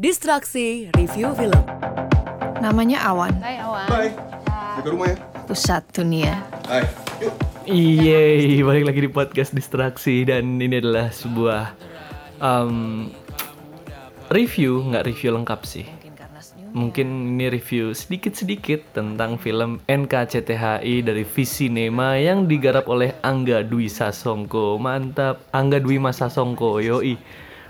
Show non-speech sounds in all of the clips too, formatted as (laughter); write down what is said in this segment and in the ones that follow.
Distraksi Review Film. Namanya Awan, Hai Awan. Bye. Jaga rumah ya. pusat dunia. Hai. Yuk. Yeay, balik lagi di podcast Distraksi dan ini adalah sebuah um, review, nggak review lengkap sih. Mungkin ini review sedikit-sedikit tentang film NKCTHI dari Visinema yang digarap oleh Angga Dwi Sasongko. Mantap, Angga Dwi Mas Sasongko, yoi.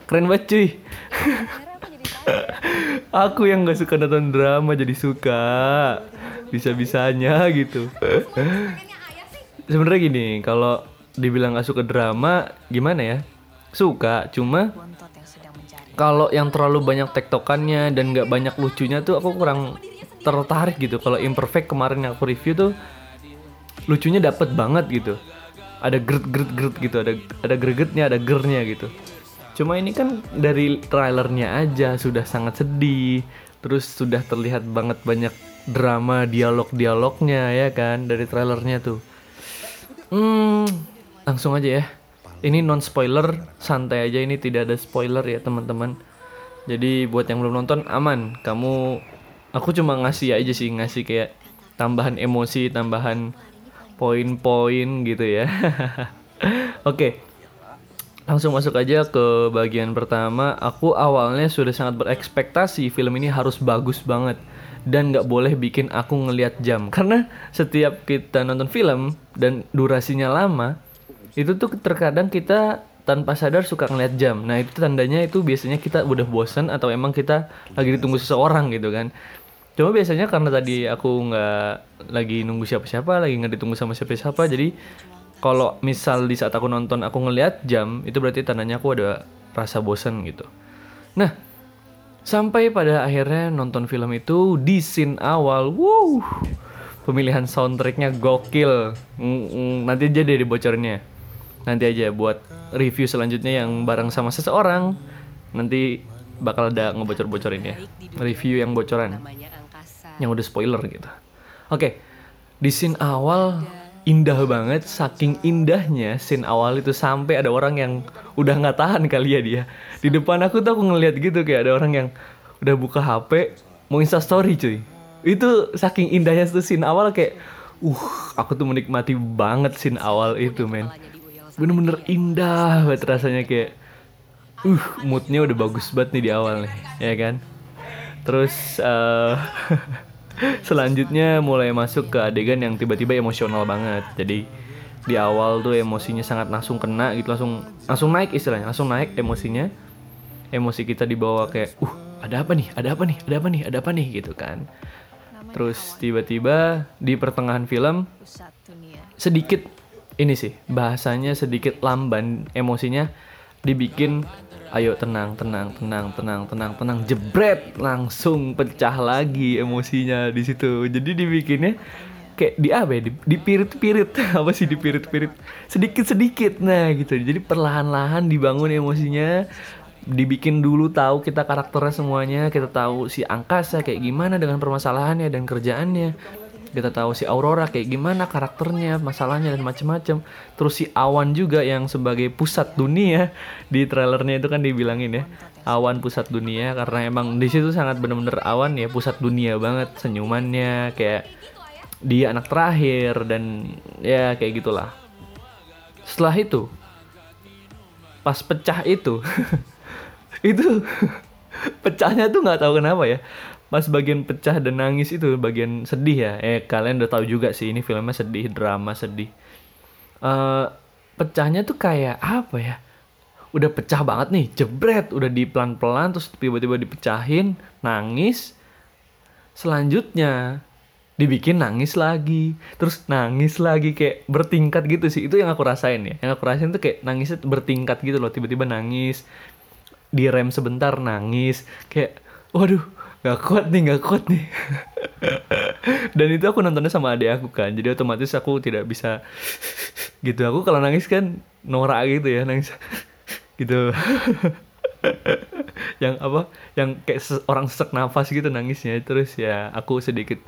Keren banget cuy. (laughs) (laughs) Aku yang gak suka nonton drama jadi suka. Bisa-bisanya gitu. Sebenarnya gini, kalau dibilang gak suka drama, gimana ya? Suka, cuma kalau yang terlalu banyak tektokannya dan nggak banyak lucunya tuh aku kurang tertarik gitu. Kalau Imperfect kemarin yang aku review tuh lucunya dapet banget gitu. Ada gret gret gret gitu, ada ada gregetnya, ada gernya gitu. Cuma ini kan dari trailernya aja sudah sangat sedih. Terus sudah terlihat banget banyak drama dialog-dialognya ya kan dari trailernya tuh. Hmm, langsung aja ya. Ini non spoiler, santai aja ini tidak ada spoiler ya teman-teman. Jadi buat yang belum nonton aman. Kamu, aku cuma ngasih aja sih ngasih kayak tambahan emosi, tambahan poin-poin gitu ya. (laughs) Oke, langsung masuk aja ke bagian pertama. Aku awalnya sudah sangat berekspektasi film ini harus bagus banget dan nggak boleh bikin aku ngelihat jam karena setiap kita nonton film dan durasinya lama itu tuh terkadang kita tanpa sadar suka ngeliat jam. Nah itu tandanya itu biasanya kita udah bosan atau emang kita lagi ditunggu seseorang gitu kan. Cuma biasanya karena tadi aku nggak lagi nunggu siapa-siapa, lagi nggak ditunggu sama siapa-siapa, jadi kalau misal di saat aku nonton aku ngeliat jam, itu berarti tandanya aku ada rasa bosan gitu. Nah, sampai pada akhirnya nonton film itu di scene awal, wow, pemilihan soundtracknya gokil. Mm, mm, nanti aja deh dibocornya nanti aja buat review selanjutnya yang bareng sama seseorang nanti bakal ada ngebocor-bocorin ya. Review yang bocoran. Yang udah spoiler gitu. Oke di scene awal indah banget saking indahnya scene awal itu sampai ada orang yang udah nggak tahan kali ya dia. Di depan aku tuh aku ngeliat gitu kayak ada orang yang udah buka HP mau insta story cuy. Itu saking indahnya tuh scene awal kayak uh aku tuh menikmati banget scene awal itu men. Bener-bener indah banget rasanya kayak uh moodnya udah bagus banget nih di awal nih ya kan? Terus uh, (laughs) selanjutnya mulai masuk ke adegan yang tiba-tiba emosional banget. Jadi di awal tuh emosinya sangat langsung kena gitu langsung langsung naik istilahnya langsung naik emosinya. Emosi kita dibawa kayak uh ada apa nih? Ada apa nih? Ada apa nih? Ada apa nih? gitu kan. Terus tiba-tiba di pertengahan film sedikit ini sih bahasanya sedikit lamban emosinya dibikin ayo tenang tenang tenang tenang tenang tenang. Jebret langsung pecah lagi emosinya di situ. Jadi dibikinnya kayak di apa ya? Di, dipirit-pirit (laughs) apa sih dipirit-pirit sedikit-sedikit. Nah gitu. Jadi perlahan-lahan dibangun emosinya. Dibikin dulu tahu kita karakternya semuanya. Kita tahu si angkasa kayak gimana dengan permasalahannya dan kerjaannya kita tahu si Aurora kayak gimana karakternya, masalahnya dan macem-macem. Terus si Awan juga yang sebagai pusat dunia di trailernya itu kan dibilangin ya, Awan pusat dunia karena emang di situ sangat bener-bener Awan ya pusat dunia banget senyumannya kayak dia anak terakhir dan ya kayak gitulah. Setelah itu pas pecah itu (laughs) itu (laughs) pecahnya tuh nggak tahu kenapa ya pas bagian pecah dan nangis itu bagian sedih ya. Eh kalian udah tahu juga sih ini filmnya sedih drama sedih. Uh, pecahnya tuh kayak apa ya? Udah pecah banget nih jebret udah di pelan pelan terus tiba-tiba dipecahin nangis. Selanjutnya dibikin nangis lagi. Terus nangis lagi kayak bertingkat gitu sih. Itu yang aku rasain ya. Yang aku rasain tuh kayak nangisnya bertingkat gitu loh tiba-tiba nangis. Direm sebentar nangis. Kayak waduh gak kuat nih gak kuat nih. (laughs) Dan itu aku nontonnya sama adik aku kan. Jadi otomatis aku tidak bisa (laughs) gitu. Aku kalau nangis kan norak gitu ya nangis. (laughs) Gitu. Yang apa? Yang kayak orang sesak nafas gitu nangisnya. Terus ya aku sedikit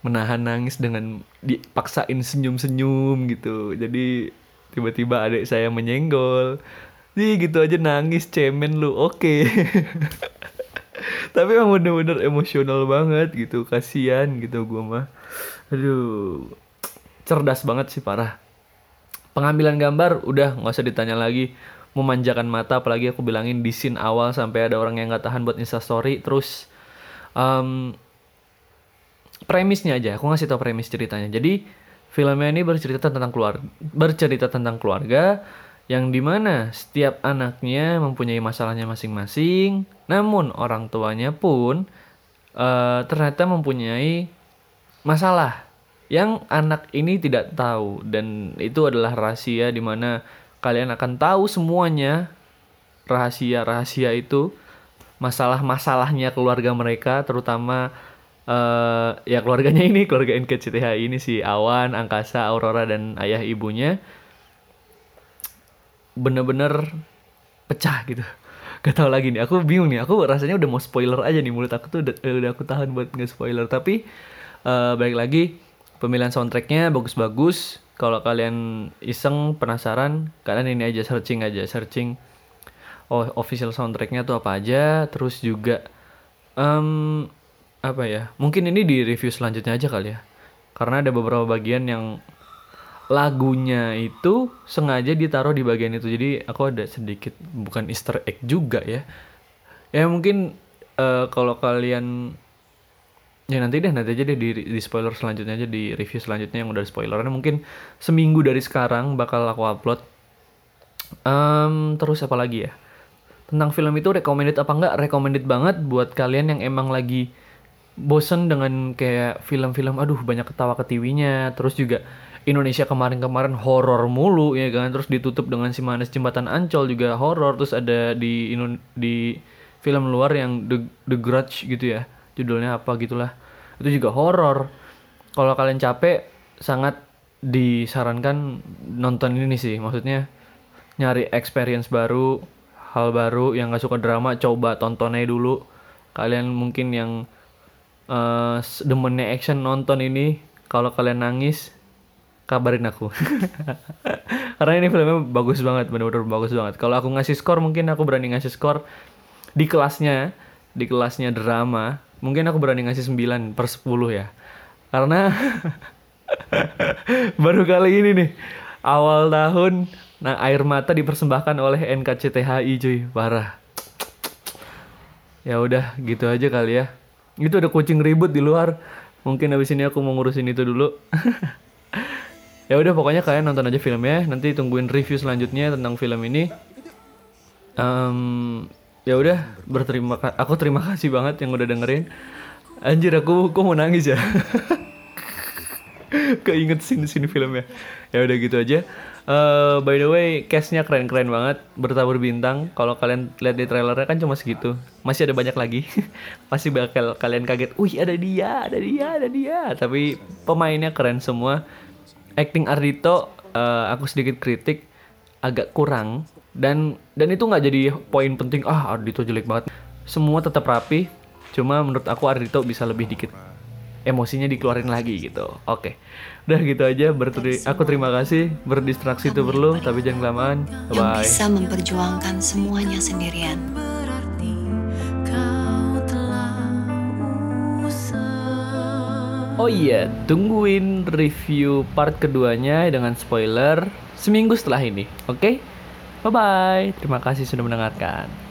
menahan nangis dengan dipaksain senyum-senyum gitu. Jadi tiba-tiba adik saya menyenggol. Ih gitu aja nangis cemen lu. Oke tapi emang bener-bener emosional banget gitu kasihan gitu gue mah. Aduh cerdas banget sih parah. Pengambilan gambar udah nggak usah ditanya lagi. Memanjakan mata apalagi aku bilangin di scene awal sampai ada orang yang nggak tahan buat instastory terus um, premisnya aja aku ngasih tau premis ceritanya. Jadi filmnya ini bercerita tentang keluarga bercerita tentang keluarga yang di mana setiap anaknya mempunyai masalahnya masing-masing namun orang tuanya pun uh, ternyata mempunyai masalah yang anak ini tidak tahu. Dan itu adalah rahasia di mana kalian akan tahu semuanya. Rahasia-rahasia itu masalah-masalahnya keluarga mereka terutama uh, ya keluarganya ini keluarga NKCTH ini si Awan, Angkasa, Aurora dan ayah ibunya bener-bener pecah gitu gak tau lagi nih aku bingung nih aku rasanya udah mau spoiler aja nih mulut aku tuh udah, udah aku tahan buat nge spoiler. Tapi uh, balik lagi pemilihan soundtracknya bagus-bagus. Kalau kalian iseng penasaran kalian ini aja searching aja searching oh official soundtracknya tuh apa aja. Terus juga um, apa ya mungkin ini di review selanjutnya aja kali ya. Karena ada beberapa bagian yang lagunya itu sengaja ditaruh di bagian itu. Jadi aku ada sedikit bukan Easter egg juga ya. Ya mungkin uh, kalau kalian ya nanti deh nanti aja deh di, di spoiler selanjutnya aja di review selanjutnya yang udah spoilernya. Mungkin seminggu dari sekarang bakal aku upload. Um, terus apa lagi ya? Tentang film itu recommended apa enggak? Recommended banget buat kalian yang emang lagi bosen dengan kayak film-film aduh banyak ketawa ketiwinya terus juga Indonesia kemarin-kemarin horor mulu ya kan? Terus ditutup dengan si manis jembatan Ancol juga horor. Terus ada di di film luar yang The, The Grudge gitu ya judulnya apa gitulah. Itu juga horor. Kalau kalian capek sangat disarankan nonton ini sih. Maksudnya nyari experience baru hal baru yang gak suka drama coba tonton aja dulu. Kalian mungkin yang uh, demennya action nonton ini kalau kalian nangis kabarin aku (laughs) karena ini filmnya bagus banget bener-bener bagus banget kalau aku ngasih skor mungkin aku berani ngasih skor di kelasnya di kelasnya drama mungkin aku berani ngasih 9 per 10 ya karena (laughs) baru kali ini nih awal tahun Nah, air mata dipersembahkan oleh NKCTHI cuy, parah. Ya udah, gitu aja kali ya. Itu ada kucing ribut di luar. Mungkin habis ini aku mau ngurusin itu dulu. (laughs) ya udah pokoknya kalian nonton aja filmnya. Nanti tungguin review selanjutnya tentang film ini. Um, ya udah, berterima aku terima kasih banget yang udah dengerin. Anjir aku kok mau nangis ya. (laughs) Keinget sini-sini filmnya. Ya udah gitu aja. Uh, by the way, castnya keren-keren banget, bertabur bintang. Kalau kalian lihat di trailernya kan cuma segitu. Masih ada banyak lagi. (laughs) Pasti bakal kalian kaget. Wih, ada dia, ada dia, ada dia. Tapi pemainnya keren semua. Acting Ardito, uh, aku sedikit kritik, agak kurang. Dan dan itu nggak jadi poin penting. Ah, Ardito jelek banget. Semua tetap rapi. Cuma menurut aku Ardito bisa lebih dikit emosinya dikeluarin lagi gitu. Oke. Udah gitu aja berteri aku terima kasih berdistraksi itu perlu tapi jangan kelamaan. Bye. bisa memperjuangkan semuanya sendirian. Oh iya, tungguin review part keduanya dengan spoiler seminggu setelah ini. Oke? Okay? Bye bye. Terima kasih sudah mendengarkan.